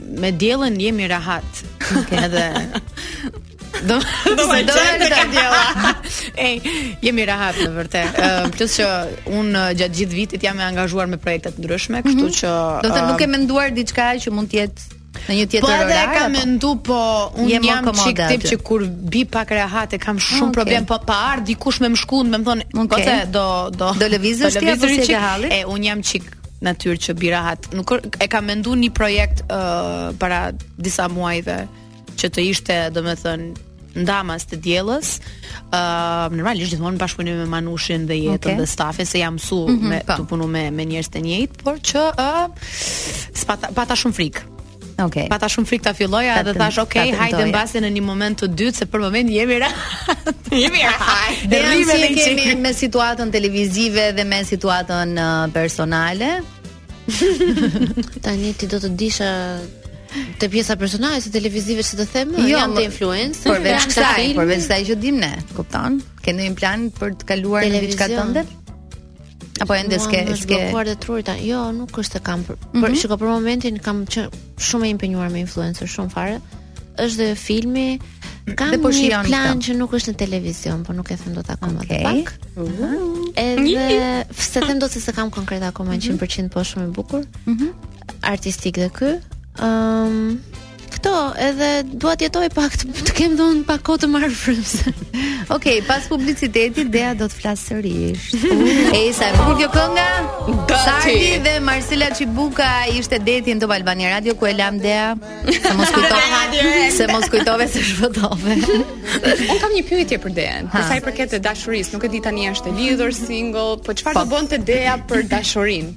me të dielën jemi rahat. Okej, okay, dhe Do do të jetë ka e diela. Ej, jemi rahat në vërtet. Uh, plus që un uh, gjatë gjithë vitit jam e angazhuar me projekte të ndryshme, kështu mm -hmm. që uh, Do të nuk e ke menduar diçka që mund të jetë në një tjetër orar. Po edhe e kam mendu, po un jam, jam çik tip që kur bi pak rehat e kam shumë okay. problem, po pa ardh dikush me më shkund, më thon, okay. po do do do lëvizësh ti apo si e ke hallin? E un jam çik natyrë që bi rahat. E kam menduar një projekt uh, para disa muajve që të ishte, domethënë, ndamas të dielës. Ëm uh, normalisht gjithmonë bashkëpunim me Manushin dhe Jetën okay. dhe stafin se jam mësuar mm -hmm, po. të punoj me me njerëz të njëjtë, por që ë uh, pata shumë frikë. Okay. Pata shumë frikë ta filloja dhe thash ok, hajde mbase në një moment të dytë se për momentin jemi rahat. jemi rahat. Dhe rrimë si jemi me situatën televizive dhe me situatën uh, personale. Tani ti do të dish te pjesa personale se televizive s'e të them, jo, jam te influencer, përveç kësaj, përveç kësaj që dim ne, kupton? Ke ndonjë plan për të kaluar në diçka tjetër? Apo ende s'ke s'ke zgjuar të tillë. Jo, nuk është se kam. Për, mm -hmm. për shiko për momentin kam qenë shumë e impenjuar me influencer shumë fare. Është dhe filmi kam dhe po një plan këta. që nuk është në televizion, por nuk e them dot akoma okay. të pak. Mm -hmm. Edhe s'e them dot se s'e kam konkret akoma mm -hmm. 100% po shumë i bukur. Mm -hmm. Artistik dhe ky. Ëm um, Këto edhe dua të jetoj pak të, të kem domethënë pak kohë të marr frymë. Okej, okay, pas publicitetit Dea do të flasë sërish. Ej, sa e bukur kjo kënga. Sardi dhe Marsela Çibukaj ishte dueti në Top Albania Radio ku e lamë Dea. Se mos kujtove, se mos kujtove se shpëtove. Un kam një pyetje për Dean, për sa i përket dashurisë, nuk e di tani është e lidhur single, po çfarë po. do bënte Dea për dashurinë?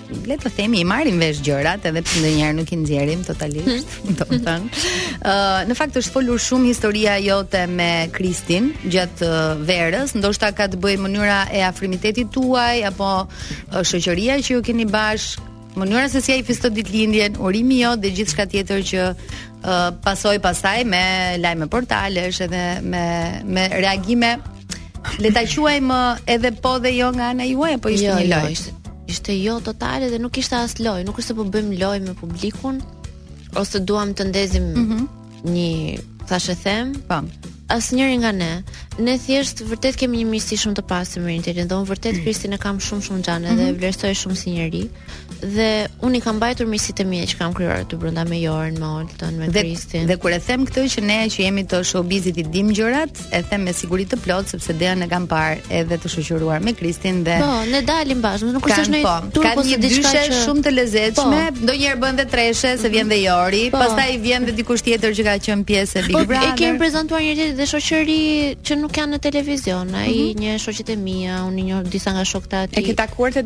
le të themi i marrim vesh gjërat edhe pse ndonjëherë nuk i nxjerrim totalisht, hmm. domethënë. Ë uh, në fakt është folur shumë historia jote me Kristin gjatë uh, verës, ndoshta ka të bëjë mënyra e afrimitetit tuaj apo uh, shoqëria që ju keni bashkë, mënyra se si ai festoi ditëlindjen, urimi yt dhe gjithçka tjetër që uh, pasoi pastaj me lajme portalesh edhe me me reagime Le ta quajmë edhe po dhe jo nga ana juaj apo ishte jo, një jo, lojë? Jo, ishte ishte jo totale dhe nuk ishte as lojë, nuk është se po bëjmë lojë me publikun ose duam të ndezim mm -hmm. një thashethem, po. Asnjëri nga ne, ne thjesht vërtet kemi një miqësi shumë të pastër me njëri-tjetrin dhe unë vërtet mm. Kristin e kam shumë shumë xhan dhe e mm -hmm. vlerësoj shumë si njeri. dhe unë i kam mbajtur miqësitë e mia që kam krijuar aty brenda me Jorin, me Oltën, me Kristin. Dhe kur e them këtë që ne që jemi të showbizit i dim gjërat, e them me siguri të plotë sepse Dean e kam parë edhe të shoqëruar me Kristin dhe Po, ne dalim bashkë, nuk është ne po, turp ose një dyshe që... shumë të lezetshme, po. ndonjëherë bëhemi dhe treshe se vjen dhe Jori, po. pastaj vjen dhe dikush tjetër që ka qenë pjesë e Big po, Brother. E kemi prezantuar njëri-tjetrit dhe shoqëri që nuk janë në televizion, ai mm -hmm. njeh shoqet e mia, unë njoh disa nga shokët e tij. E ke takuar të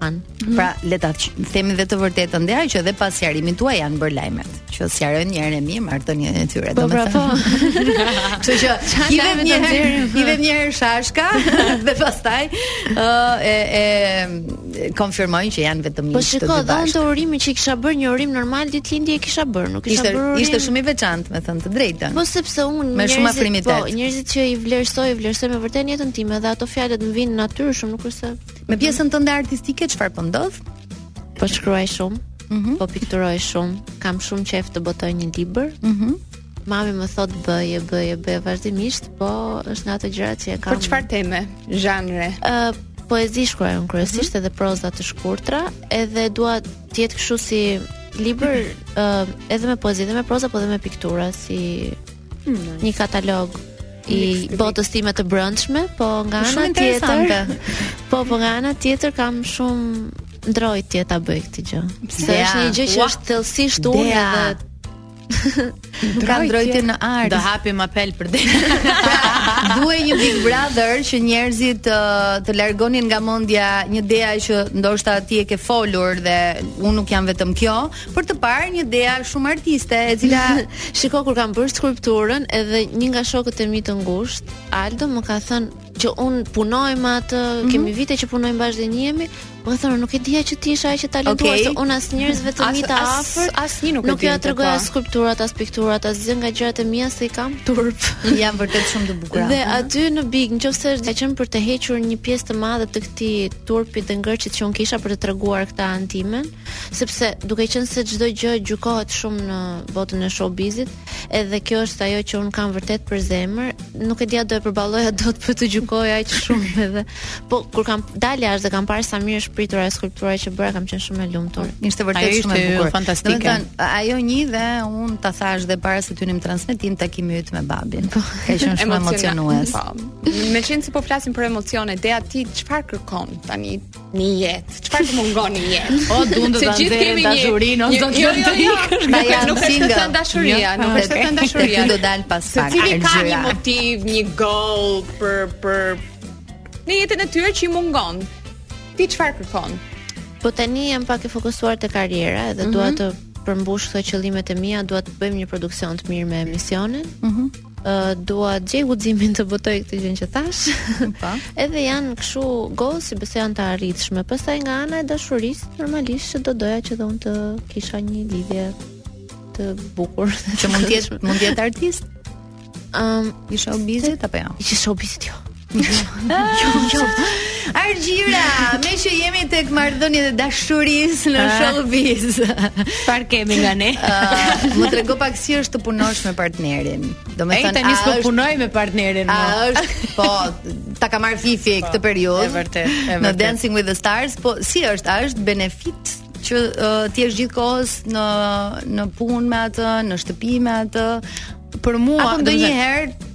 An. Mhm. Pra le ta themi dhe të vërtetën dhe që dhe pas sqarimit tuaj janë bërë lajmet. Që sqarojnë një herë e mirë marrëdhënien e tyre, po, pra, domethënë. Po. Kështu që i vënë një herë, i vënë një herë shashka dhe pastaj ë e e konfirmojnë që janë vetëm një po, shtet të bashkë. Po shikoj, domethënë te urimi që kisha bërë një urim normal ditëlindjeje kisha bërë, nuk kisha bërë urim. Ishte shumë i veçantë, me thënë të drejtën. Po sepse unë me shumë afrimitet. Po, njerëzit që i vlerësoj, i vlerësoj me vërtetë në jetën time dhe ato fjalët më vijnë natyrshëm, nuk është se Me pjesën tënde artistike çfarë po ndodh? Po shkruaj shumë, mm -hmm. po pikturoj shumë, kam shumë qejf të botoj një libër. Mm -hmm. Mami më thotë bëje, bëje, bëje vazhdimisht, po është nga ato gjërat që e kam. Për çfarë teme, zhanre? Ë uh, poezi shkruaj unë kryesisht mm -hmm. edhe proza të shkurtra, edhe dua të jetë kështu si libër, ë uh, edhe me poezi, edhe me proza, po edhe me piktura si Hmm. Një katalog i botës sime të brendshme, po nga ana tjetër. Po po nga ana tjetër kam shumë ndrojtje ta bëj këtë gjë. Se është një gjë që është thellësisht unë dhe Nuk ka ndrojtje në art. Do hapim apel për Dean. Duhej një Big Brother që njerëzit të, uh, të largonin nga mendja një Dea që ndoshta ti e ke folur dhe unë nuk jam vetëm kjo, për të parë një Dea shumë artiste, e cila shiko kur kam bërë skulpturën, edhe një nga shokët e mi të ngushtë, Aldo më ka thënë që un punoj me atë, mm -hmm. kemi vite që punojmë bashkë dhe njihemi, më ka thënë nuk e dija që ti ishe aq e talentuar okay. se un as njerëzve të mi të afërt, asnjë nuk, nuk e di. Nuk ja tregoj as skulpturat, as pikturat, asgjë nga gjërat e mia se i kam turp. Janë vërtet shumë të bukura. Dhe aty në Big, në fakt ka qenë për të hequr një pjesë të madhe të këtij turpit dhe ngërçit që un kisha për të treguar këtë anën time, sepse duke qenë se çdo gjë gjykohet shumë në botën e showbizit, edhe kjo është ajo që un kam vërtet për zemër, nuk e dija do e përballoja dot po të gjykohej aq shumë edhe. Po kur kam dalë jashtë dhe kam parë sa mirë është pritur ajo skulptura që bëra, kam qenë shumë e lumtur. Ishte vërtet ajo shumë e bukur, fantastike. Domethënë, ajo një dhe un ta thashë dhe para se të hynim në transmetim takimi yt me babin. Po, ka qenë shumë emocionues. Po. Meqenëse po flasim për emocione, Dea ti çfarë kërkon tani? Në jetë. Çfarë të mungon në jetë? O do të nxjerrë dashurinë, o do të jo, jo, jo. Ama nuk është te dashuria, nuk është te dashuria. Do dal pas pak. Secili ka një motiv, një goal për për në jetën e tyre që i mungon. Ti çfarë kërkon? Po tani jam pak e fokusuar te karriera dhe dua mhm. të përmbush këto qëllimet e mia, dua të bëjmë një produksion të mirë me emisionin. Mhm. Uh, dua të gjej guximin të botoj këtë gjënë që thash. Po. Edhe janë kështu goals, besoj janë të arritshme. Pastaj nga ana e dashurisë, normalisht që do doja që dhe unë të kisha një lidhje të bukur. Që mund të jetë mund të jetë artist? Ëm, um, i showbizit apo jo? Ja? I showbizit jo. Argjira, meqë jemi tek marrëdhëniet e dashurisë në ah. showbiz. Prapë kemi nga ne? Ah, më trego pak si është të punosh me partnerin. Domethënë, tani s'po punoj me partnerin më. A është? Po, ta ka marr Fifi po, këtë periudhë. Është vërtet, është vërtet. Në Dancing with the Stars, po si është? A është benefit që uh, ti je gjithkohës në në punë me atë, në shtëpi me atë? Për mua, domethënë, ndonjëherë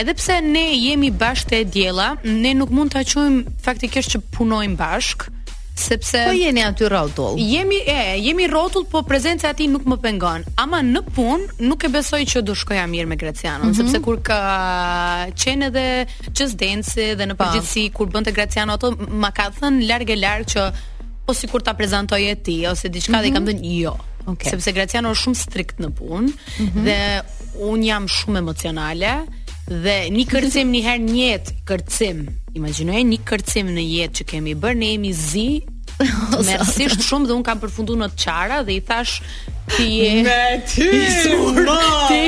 Edhe pse ne jemi bashkë te E diela, ne nuk mund ta quajmë faktikisht që punojmë bashkë, sepse Po jeni aty rrotull. Jemi e, jemi rrotull, po prezenca e tij nuk më pengon. Ama në punë nuk e besoj që do shkoja mirë me Gracianon, mm -hmm. sepse kur ka qenë edhe Just Dance dhe në po. përgjithësi kur bënte Graciano ato, ma ka thënë larg e larg që po sikur ta prezantoje ti ose diçka mm -hmm. dhe i kam mhm. thënë jo. Okay. Sepse Graciano është shumë strikt në punë. mm -hmm. dhe un jam shumë emocionale dhe një kërcim një herë një jetë kërcim. Imagjino, një kërcim në jetë që kemi bërë ne, jemi zënë. Tmerrësisht shumë dhe un kam përfunduar në të qara dhe i thash ti je me ty. Ti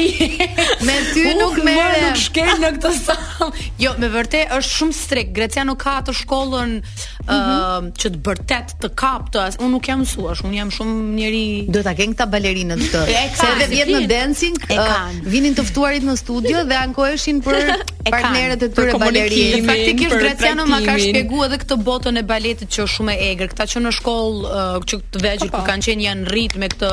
me ty uh, nuk më nuk shkel në këtë sallë. Jo, me vërtet është shumë strikt. Graciano ka atë shkollën ë mm -hmm. uh, që të bërtet të kap, të a, s, unë nuk jam mësuar, unë jam shumë e ndjeshme. Duhet ta kenë këta balerinët këtë. Se edhe vjet në dancing e uh, kanë. Vinin të ftuarit në studio dhe ankoheshin për partnerët e tyre balerinë. Faktikisht Graciano ma ka shpjeguar edhe këtë botën e baletit që është shumë e egër. Këta që në shkollë uh, që të vegjël po, po. kanë qenë janë rrit me këtë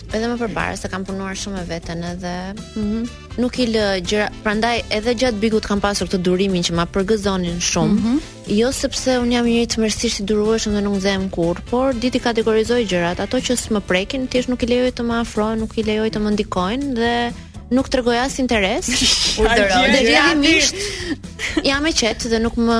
Edhe më përpara se kam punuar shumë me veten edhe mm -hmm. nuk i lë gjëra, prandaj edhe gjatë bigut kam pasur këtë durimin që ma përgëzonin shumë. Mm -hmm. Jo sepse un jam njeri tmerrësisht i durueshëm dhe nuk nxehem kurr, por di t'i kategorizoj gjërat, ato që s'më prekin, thjesht nuk i lejoj të më afrohen, nuk i lejoj të më ndikojnë dhe nuk tregoj as interes. Urdhëroj. Dhe rrjedhimisht jam e qetë dhe nuk më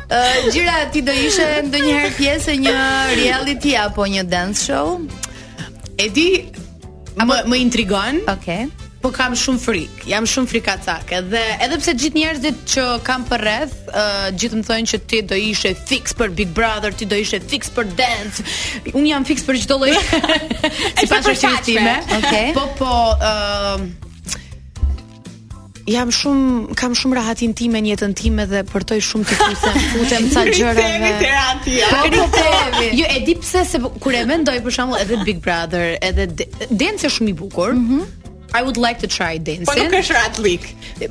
Gjira ti do ishe ndonjëherë pjesë e një reality apo një dance show? E di më më intrigon. Okej. Okay po kam shumë frikë. Jam shumë frikacake dhe edhe pse gjithë njerëzit që kam përreth, uh, gjithë më thonë që ti do ishe fix për Big Brother, ti do ishe fix për dance. Un jam fix për çdo lloj. Siç thashë thime. Okej. Okay. Po po, ë uh, jam shumë kam shumë rehatinë time në jetën time dhe përtoj shumë të futem futem te gjëra në terapi. Po kritemi. Jo, e di pse se kur e mendoj për shembull edhe Big Brother, edhe dance është shumë i bukur. Mm -hmm. I would like to try dancing. Po nuk është rehatllëk.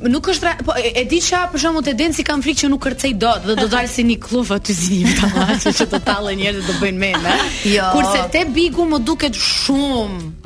Nuk është rehat, po e, e di ça për shembull te danci kam frikë që nuk kërcej dot dhe do dal si një klloun aty si një tallaçi që të tallen njerëzit do bëjnë meme. Jo. Kurse te bigu më duket shumë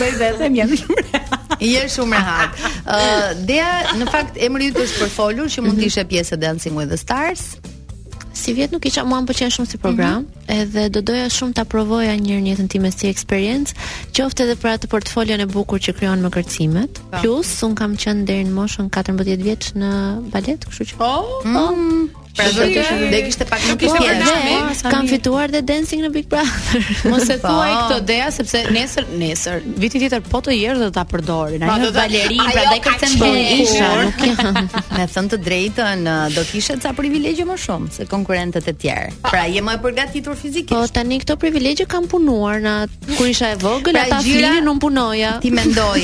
Bëj vetëm jam shumë rehat. Je shumë rehat. Ë, uh, Dea, në fakt emri yt është përfolur që mund të mhm. ishte pjesë e Dancing with the Stars. Sivjet nuk isha, mua më pëlqen shumë si mhm. program, mm -hmm. edhe do doja shumë ta provoja një herë në jetën time si eksperiencë, qoftë edhe për atë portfolion e bukur që krijon me kërcimet. Po. Po. Plus, un kam qenë deri në moshën 14 vjeç në balet, kështu që. Oh, mm -hmm. Pra do të ishte dhe kishte pak nuk kishte probleme. Kam fituar dhe dancing në Big Brother. Mos e po. thuaj këtë Dea sepse nesër, nesër, vitin tjetër po të jesh do ta përdorin. Ajo është balerinë, prandaj ka thënë që isha. Me thënë të drejtën, do kishe ca privilegje më shumë se konkurrentët e tjerë. Pra je më e përgatitur fizikisht. Po tani këto privilegje kam punuar unë Kur isha e vogël pra, ata flinin un punoja. Ti mendon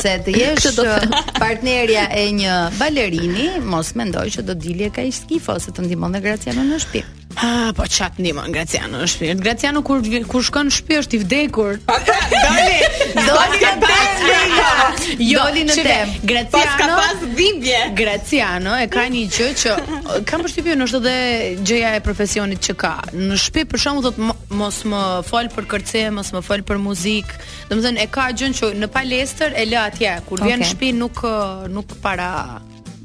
se të jesh partnerja e një balerini, mos mendo që do dilje kaq skifo se të ndihmon dhe Graciano në shtëpi. Ha, po ça të ndihmon Graciano në shtëpi. Graciano kur kur shkon në shtëpi është i vdekur. Doli, doli në temë. Jo, doli në temë. Graciano pas ka pas dhimbje. Graciano e ka një gjë që kam përshtypjen është edhe gjëja e profesionit që ka. Në shtëpi për shembull thotë mos më fol për kërcim, mos më fol për muzikë. Domethënë e ka gjënë që në palestër e lë atje, kur vjen në shtëpi nuk nuk para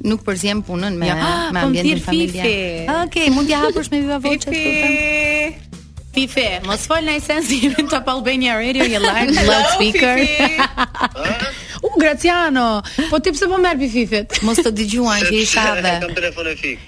nuk përziejmë punën me ja, me po ambientin familjar. Okej, okay, mund t'ja hapësh me viva voce këtu. Fifi, mos fol se jemi në Top Albania Radio, je live, je loud speaker. U, Graciano, po ti pse po i bie Fifit? Mos të dëgjuan që i shave. Kam telefonin fikur.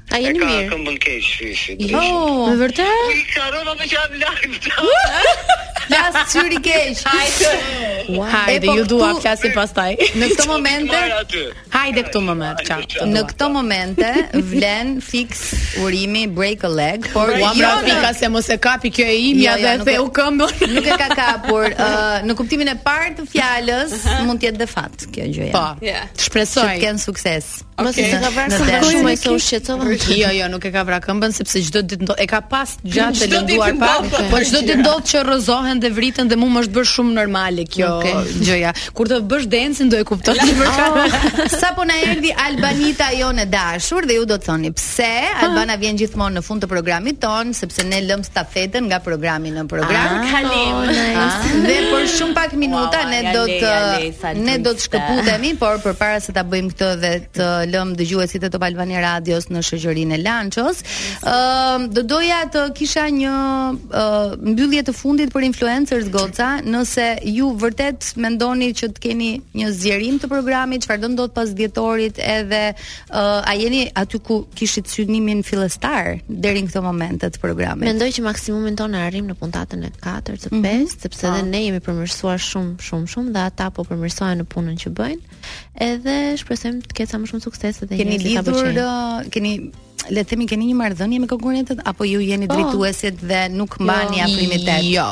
A jeni mirë? E ka këmbën keq Fifi. Jo, me vërtet? Unë harrova se jam live. Flas çuri keq. Hajde. Hajde, po ju dua, flasim pastaj. Në këto momente. Hajde këtu më merr, çao. Në këto momente vlen fix urimi break a leg, por u panikosa se mos e kapi kjo e imja jo, jo, dhe theu këmbën. Nuk e ka kapur. Në kuptimin e parë të fjalës mund të jetë dhe fat kjo gjëja. Po. Shpresoj. Të kenë sukses. Mos e ka vrarë këmbën shumë më se u shqetësova. Jo, jo, nuk e ka vrarë këmbën sepse çdo ditë ndodh. E ka pas gjatë të lënduar pak, po çdo ditë ndodh që rrëzohen dhe vriten dhe mua më është bërë shumë normale kjo gjëja. Kur të bësh dancing do e kupton ti për çfarë. Oh. Sapo na erdhi Albanita jonë e dashur dhe ju do të thoni pse Albana vjen gjithmonë në fund të programit tonë sepse ne lëm stafetën nga programi në program. Ah, kalim. Oh, nice. Dhe për shumë pak minuta wow, ne do të ne do të shkëputemi, por përpara se ta bëjmë këtë dhe të lëmë dëgjuesit e Top Albania Radios në shoqërinë e Lanchos, ë uh, do doja të kisha një uh, mbyllje të fundit për influencers goca, nëse ju vërtet mendoni që të keni një zgjerim të programit, çfarë do ndodh pas dhjetorit edhe Uh, a jeni aty ku kishit synimin fillestar deri në këtë moment të programit? Mendoj që maksimumin tonë e arrijmë në puntatën e 4 të 5, mm -hmm. sepse ah. edhe ne jemi përmirësuar shumë, shumë, shumë dhe ata po përmirësohen në punën që bëjnë. Edhe shpresojmë të ketë sa më shumë sukses dhe keni lidhur, uh, keni le të themi keni një marrëdhënie me konkurrentët apo ju jeni po. drejtuesit dhe nuk mbani jo, afrimitet? Jo,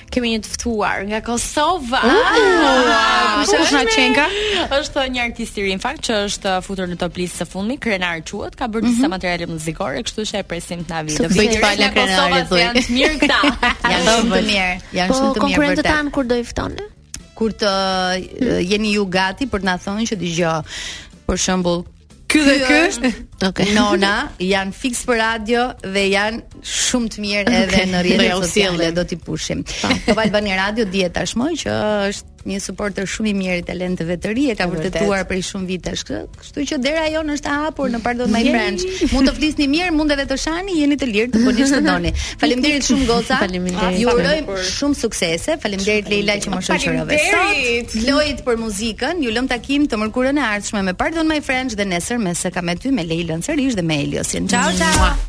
Kemi një të ftuar nga Kosova. Ah, Kush është na qenka? Është një artist i ri në fakt që është uh, futur në top listë së fundmi, Krenar quhet, ka bërë disa mhm. materiale muzikore, kështu që e presim të na vijë. Bëj të falë Krenarit do. Janë të mirë këta. Janë shumë të mirë. Janë shumë të mirë. Po konkurrentët tanë kur do i ftoni? Kur të uh, jeni ju gati për të na thënë që dëgjoj për shembull Ky dhe ky. Okej. Nona janë fiks për radio dhe janë shumë të mirë edhe okay. në rrjetet jo, sociale, do t'i pushim. Po. Top Albania Radio dihet tashmë që është një supporter shumë i mirë i talenteve të rinj e ka vërtetuar prej shumë vitesh këtë. Kështu që dera jonë është e hapur në Pardon My French. Mund të flisni mirë, mund edhe të shani, jeni të lirë të bëni çfarë doni. Faleminderit shumë goca. Faleminderit. Ju uroj shumë suksese. Faleminderit Leila që më shoqërove sot. Faleminderit Loit për Zikën, ju lëm takim të mërkurën e ardhshme me Pardon My French dhe nesër me S'e Kam Me Ty me Leilën sërish dhe me Eliosin. Ciao ciao.